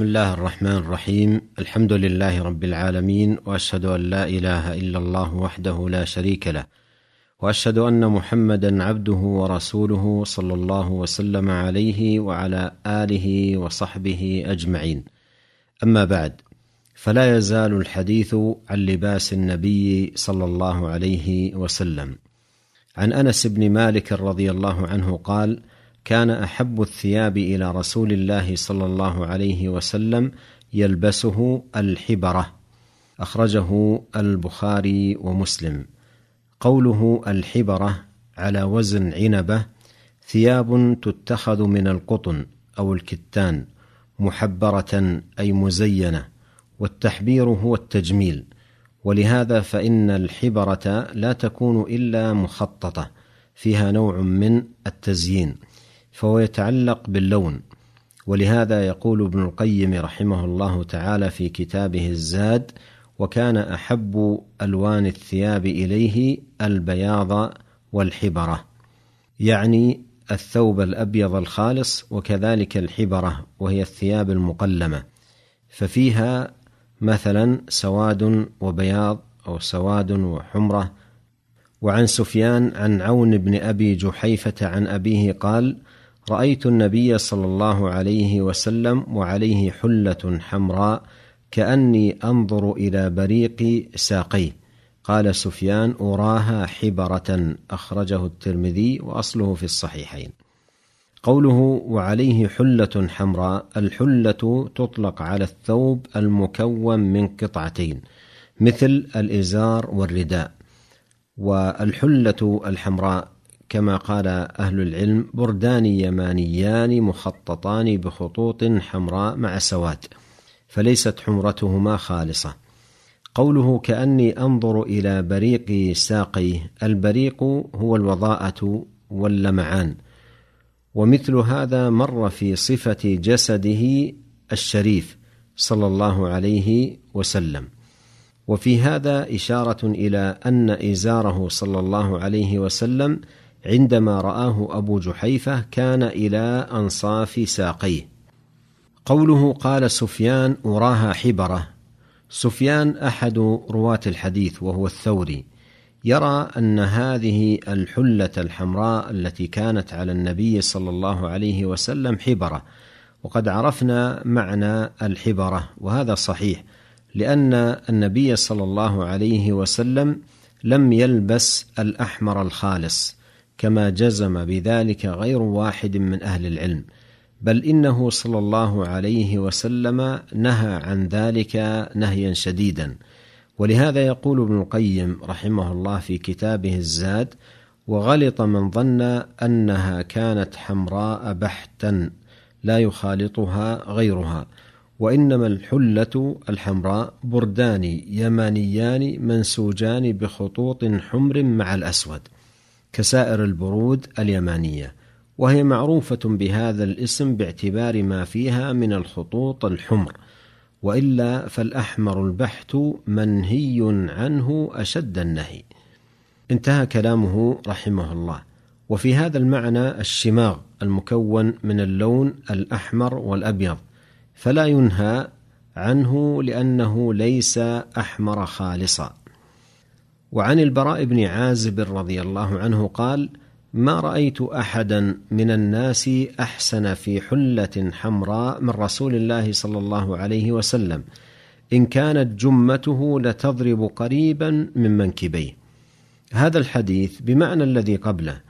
بسم الله الرحمن الرحيم. الحمد لله رب العالمين وأشهد أن لا إله إلا الله وحده لا شريك له وأشهد أن محمدا عبده ورسوله صلى الله وسلم عليه وعلى آله وصحبه أجمعين. أما بعد فلا يزال الحديث عن لباس النبي صلى الله عليه وسلم. عن أنس بن مالك رضي الله عنه قال كان أحب الثياب إلى رسول الله صلى الله عليه وسلم يلبسه الحبرة. أخرجه البخاري ومسلم. قوله الحبرة على وزن عنبة ثياب تتخذ من القطن أو الكتان محبرة أي مزينة والتحبير هو التجميل. ولهذا فإن الحبرة لا تكون إلا مخططة فيها نوع من التزيين. فهو يتعلق باللون. ولهذا يقول ابن القيم رحمه الله تعالى في كتابه الزاد وكان أحب ألوان الثياب إليه البياض والحبرة. يعني الثوب الأبيض الخالص وكذلك الحبرة وهي الثياب المقلمة. ففيها مثلا سواد وبياض أو سواد وحمرة. وعن سفيان عن عون بن أبي جحيفة عن أبيه قال رأيت النبي صلى الله عليه وسلم وعليه حلة حمراء كأني أنظر إلى بريق ساقيه قال سفيان أراها حبرة. أخرجه الترمذي وأصله في الصحيحين. قوله وعليه حلة حمراء الحلة تطلق على الثوب المكون من قطعتين مثل الإزار والرداء. والحلة الحمراء كما قال أهل العلم بردان يمانيان مخططان بخطوط حمراء مع سواد فليست حمرتهما خالصة. قوله كأني أنظر إلى بريق ساقيه البريق هو الوضاءة واللمعان. ومثل هذا مر في صفة جسده الشريف صلى الله عليه وسلم. وفي هذا إشارة إلى أن إزاره صلى الله عليه وسلم عندما رآه أبو جحيفة كان إلى أنصاف ساقيه. قوله قال سفيان أراها حبرة. سفيان أحد رواة الحديث وهو الثوري. يرى أن هذه الحلة الحمراء التي كانت على النبي صلى الله عليه وسلم حبرة. وقد عرفنا معنى الحبرة وهذا صحيح لأن النبي صلى الله عليه وسلم لم يلبس الأحمر الخالص. كما جزم بذلك غير واحد من أهل العلم بل إنه صلى الله عليه وسلم نهى عن ذلك نهيا شديدا. ولهذا يقول ابن القيم رحمه الله في كتابه الزاد وغلط من ظن أنها كانت حمراء بحتا لا يخالطها غيرها وإنما الحلة الحمراء بردان يمانيان منسوجان بخطوط حمر مع الأسود. كسائر البرود اليمانية وهي معروفة بهذا الاسم باعتبار ما فيها من الخطوط الحمر وإلا فالأحمر البحت منهي عنه أشد النهي. انتهى كلامه رحمه الله. وفي هذا المعنى الشماغ المكون من اللون الأحمر والأبيض فلا ينهى عنه لأنه ليس أحمر خالصا. وعن البراء بن عازب رضي الله عنه قال ما رأيت أحدا من الناس أحسن في حلة حمراء من رسول الله صلى الله عليه وسلم. إن كانت جمته لتضرب قريبا من منكبيه. هذا الحديث بمعنى الذي قبله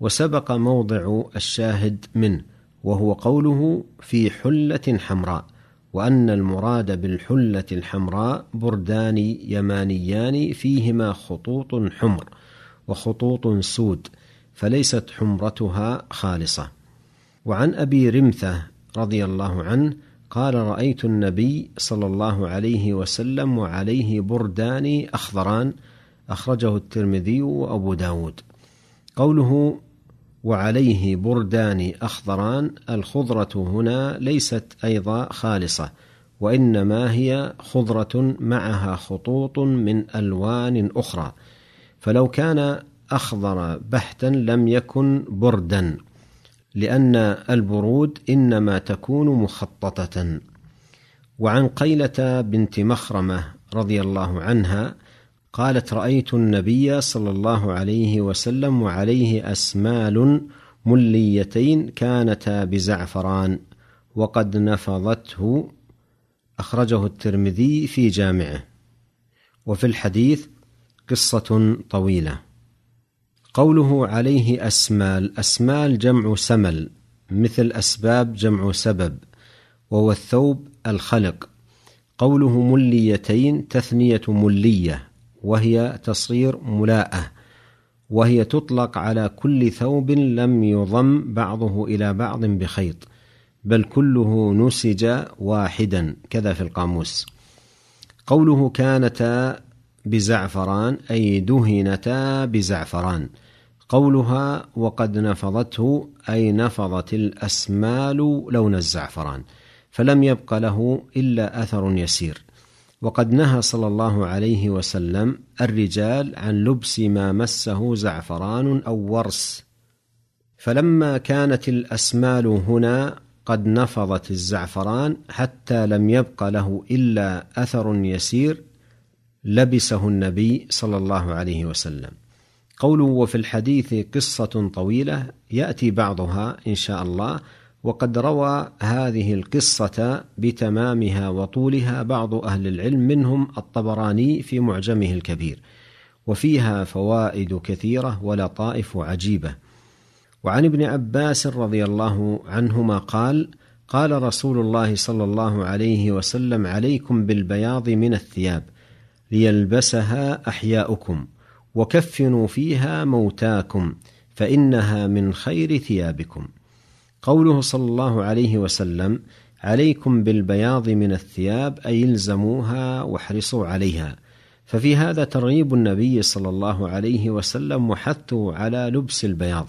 وسبق موضع الشاهد منه وهو قوله في حلة حمراء. وأن المراد بالحلة الحمراء بردان يمانيان فيهما خطوط حمر وخطوط سود فليست حمرتها خالصة. وعن أبي رمثة رضي الله عنه قال رأيت النبي صلى الله عليه وسلم وعليه بردان أخضران أخرجه الترمذي وأبو داود. قوله وعليه بردان أخضران الخضرة هنا ليست أيضا خالصة وإنما هي خضرة معها خطوط من ألوان أخرى. فلو كان أخضر بحتا لم يكن بردا لأن البرود إنما تكون مخططة. وعن قيلة بنت مخرمة رضي الله عنها قالت رأيت النبي صلى الله عليه وسلم وعليه أسمال مليتين كانتا بزعفران وقد نفضته. أخرجه الترمذي في جامعه. وفي الحديث قصة طويلة. قوله عليه أسمال أسمال جمع سمل مثل أسباب جمع سبب وهو الثوب الخلق. قوله مليتين تثنية ملية وهي تصير ملاءة وهي تطلق على كل ثوب لم يضم بعضه إلى بعض بخيط بل كله نسج واحدا كذا في القاموس. قوله كانتا بزعفران أي دهنتا بزعفران. قولها وقد نفضته أي نفضت الأسمال لون الزعفران فلم يبق له إلا أثر يسير. وقد نهى صلى الله عليه وسلم الرجال عن لبس ما مسه زعفران أو ورس. فلما كانت الأسمال هنا قد نفضت الزعفران حتى لم يبق له إلا أثر يسير لبسه النبي صلى الله عليه وسلم. قوله وفي الحديث قصة طويلة يأتي بعضها إن شاء الله. وقد روى هذه القصة بتمامها وطولها بعض أهل العلم منهم الطبراني في معجمه الكبير وفيها فوائد كثيرة ولطائف عجيبة. وعن ابن عباس رضي الله عنهما قال قال رسول الله صلى الله عليه وسلم عليكم بالبياض من الثياب ليلبسها أحياؤكم وكفنوا فيها موتاكم فإنها من خير ثيابكم. قوله صلى الله عليه وسلم عليكم بالبياض من الثياب أي الزموها واحرصوا عليها. ففي هذا ترغيب النبي صلى الله عليه وسلم وحثه على لبس البياض.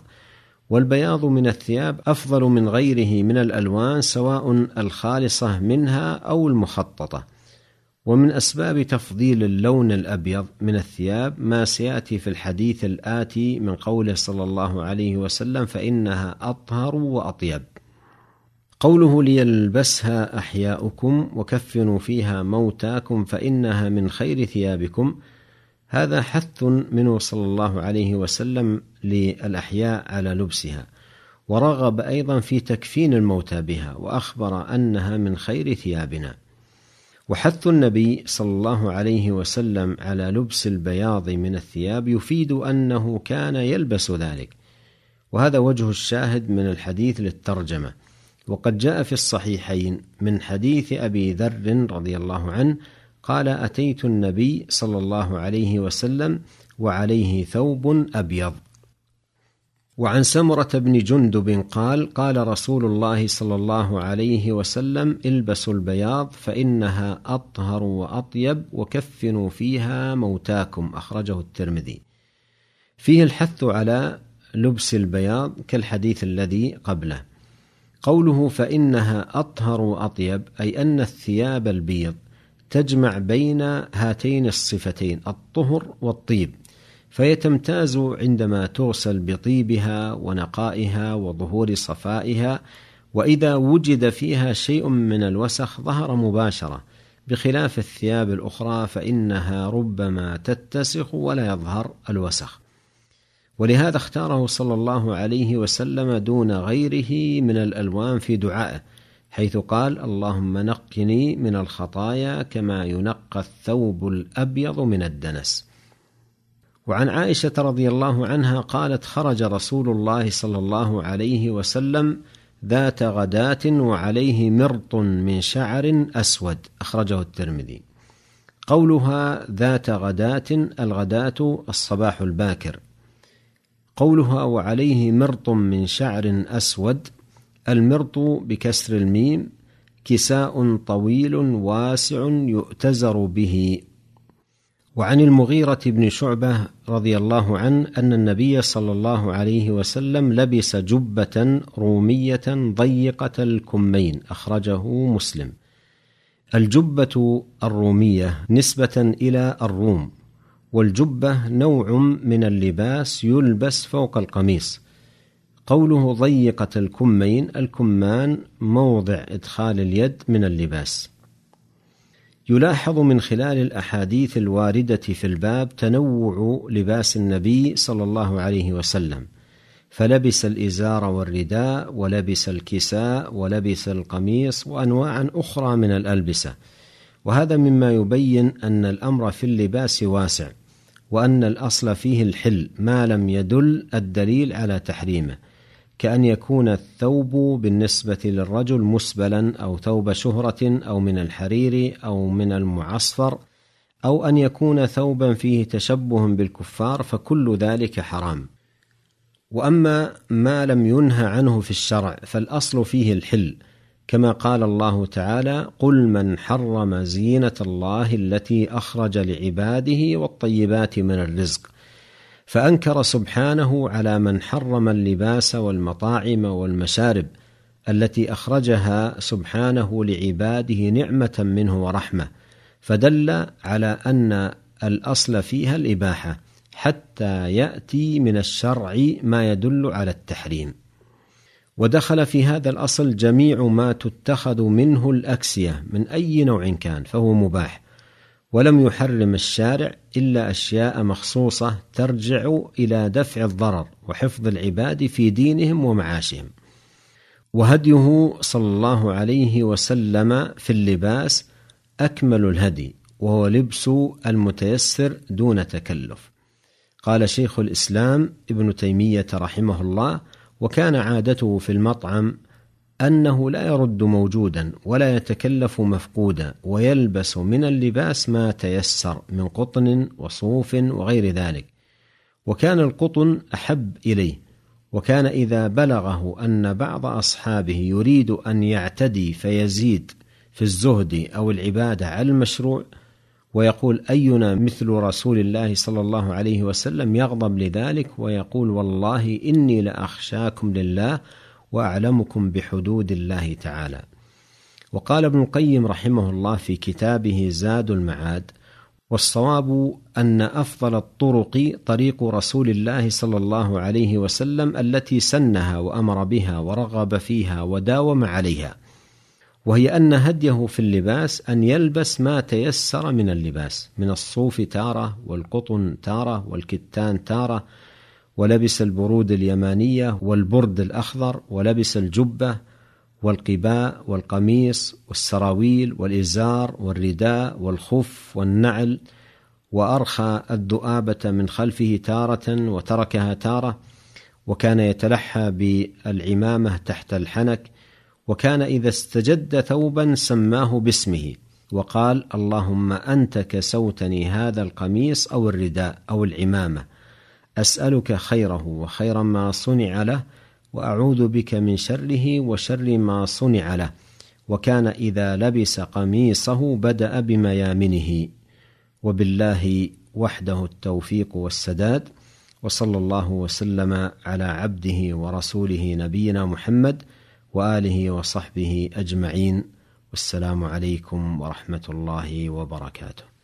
والبياض من الثياب أفضل من غيره من الألوان سواء الخالصة منها أو المخططة. ومن أسباب تفضيل اللون الأبيض من الثياب ما سيأتي في الحديث الآتي من قوله صلى الله عليه وسلم فإنها أطهر وأطيب. قوله ليلبسها أحياؤكم وكفنوا فيها موتاكم فإنها من خير ثيابكم. هذا حث منه صلى الله عليه وسلم للأحياء على لبسها. ورغب أيضا في تكفين الموتى بها وأخبر أنها من خير ثيابنا. وحث النبي صلى الله عليه وسلم على لبس البياض من الثياب يفيد أنه كان يلبس ذلك. وهذا وجه الشاهد من الحديث للترجمة. وقد جاء في الصحيحين من حديث أبي ذر رضي الله عنه قال أتيت النبي صلى الله عليه وسلم وعليه ثوب أبيض. وعن سمرة بن جندب قال قال رسول الله صلى الله عليه وسلم البسوا البياض فإنها أطهر وأطيب وكفنوا فيها موتاكم. أخرجه الترمذي. فيه الحث على لبس البياض كالحديث الذي قبله. قوله فإنها أطهر وأطيب أي أن الثياب البيض تجمع بين هاتين الصفتين الطهر والطيب. فهي تمتاز عندما تغسل بطيبها ونقائها وظهور صفائها وإذا وجد فيها شيء من الوسخ ظهر مباشرة. بخلاف الثياب الأخرى فإنها ربما تتسخ ولا يظهر الوسخ. ولهذا اختاره صلى الله عليه وسلم دون غيره من الألوان في دعائه حيث قال اللهم نقني من الخطايا كما ينقى الثوب الأبيض من الدنس وعن عائشة رضي الله عنها قالت خرج رسول الله صلى الله عليه وسلم ذات غداة وعليه مرط من شعر أسود. أخرجه الترمذي. قولها ذات غداة الغداة الصباح الباكر. قولها وعليه مرط من شعر أسود المرط بكسر الميم كساء طويل واسع يؤتزر به. وعن المغيرة بن شعبة رضي الله عنه أن النبي صلى الله عليه وسلم لبس جبة رومية ضيقة الكمين أخرجه مسلم. الجبة الرومية نسبة إلى الروم، والجبة نوع من اللباس يلبس فوق القميص. قوله ضيقة الكمين الكمان موضع إدخال اليد من اللباس. يلاحظ من خلال الأحاديث الواردة في الباب تنوع لباس النبي صلى الله عليه وسلم. فلبس الإزار والرداء ولبس الكساء ولبس القميص وانواعا أخرى من الألبسة. وهذا مما يبين أن الأمر في اللباس واسع وأن الأصل فيه الحل ما لم يدل الدليل على تحريمه. كأن يكون الثوب بالنسبة للرجل مسبلا أو ثوب شهرة أو من الحرير أو من المعصفر أو أن يكون ثوبا فيه تشبه بالكفار فكل ذلك حرام. وأما ما لم ينهى عنه في الشرع فالأصل فيه الحل كما قال الله تعالى: قل من حرم زينة الله التي أخرج لعباده والطيبات من الرزق. فأنكر سبحانه على من حرم اللباس والمطاعم والمشارب التي أخرجها سبحانه لعباده نعمة منه ورحمة فدل على أن الأصل فيها الإباحة حتى يأتي من الشرع ما يدل على التحريم. ودخل في هذا الأصل جميع ما تتخذ منه الأكسية من أي نوع كان فهو مباح. ولم يحرم الشارع إلا أشياء مخصوصة ترجع إلى دفع الضرر وحفظ العباد في دينهم ومعاشهم. وهديه صلى الله عليه وسلم في اللباس أكمل الهدي وهو لبس المتيسر دون تكلف. قال شيخ الإسلام ابن تيمية رحمه الله وكان عادته في المطعم أنه لا يرد موجودا ولا يتكلف مفقودا ويلبس من اللباس ما تيسر من قطن وصوف وغير ذلك. وكان القطن أحب إليه وكان إذا بلغه أن بعض أصحابه يريد أن يعتدي فيزيد في الزهد أو العبادة على المشروع ويقول أينا مثل رسول الله صلى الله عليه وسلم يغضب لذلك؟ ويقول والله إني لأخشاكم لله وأعلمكم بحدود الله تعالى. وقال ابن القيم رحمه الله في كتابه زاد المعاد والصواب أن أفضل الطرق طريق رسول الله صلى الله عليه وسلم التي سنها وأمر بها ورغب فيها وداوم عليها وهي أن هديه في اللباس أن يلبس ما تيسر من اللباس من الصوف تارة والقطن تارة والكتان تارة ولبس البرود اليمانية والبرد الأخضر ولبس الجبة والقباء والقميص والسراويل والإزار والرداء والخف والنعل وأرخى الذؤابة من خلفه تارة وتركها تارة وكان يتلحى بالعمامة تحت الحنك وكان إذا استجد ثوبا سماه باسمه وقال اللهم أنت كسوتني هذا القميص أو الرداء أو العمامة. أسألك خيره وخير ما صنع له وأعوذ بك من شره وشر ما صنع له. وكان إذا لبس قميصه بدأ بميامنه. وبالله وحده التوفيق والسداد وصلى الله وسلم على عبده ورسوله نبينا محمد وآله وصحبه أجمعين. والسلام عليكم ورحمة الله وبركاته.